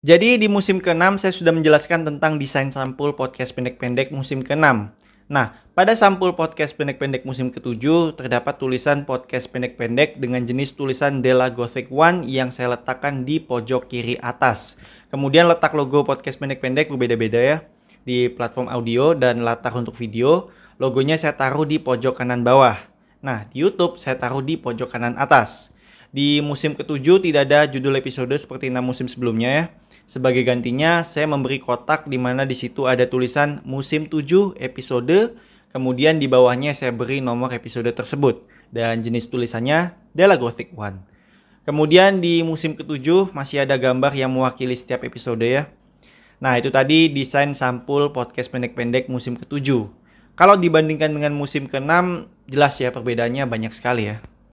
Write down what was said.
Jadi di musim ke-6 saya sudah menjelaskan tentang desain sampul podcast pendek-pendek musim ke-6. Nah, pada sampul podcast pendek-pendek musim ke-7 terdapat tulisan podcast pendek-pendek dengan jenis tulisan Della Gothic One yang saya letakkan di pojok kiri atas. Kemudian letak logo podcast pendek-pendek berbeda-beda ya di platform audio dan latar untuk video. Logonya saya taruh di pojok kanan bawah. Nah, di YouTube saya taruh di pojok kanan atas. Di musim ke-7 tidak ada judul episode seperti enam musim sebelumnya ya. Sebagai gantinya, saya memberi kotak di mana di situ ada tulisan musim 7 episode, kemudian di bawahnya saya beri nomor episode tersebut dan jenis tulisannya Della Gothic One. Kemudian di musim ke-7 masih ada gambar yang mewakili setiap episode ya. Nah, itu tadi desain sampul podcast pendek-pendek musim ke-7. Kalau dibandingkan dengan musim ke-6, jelas ya perbedaannya banyak sekali ya.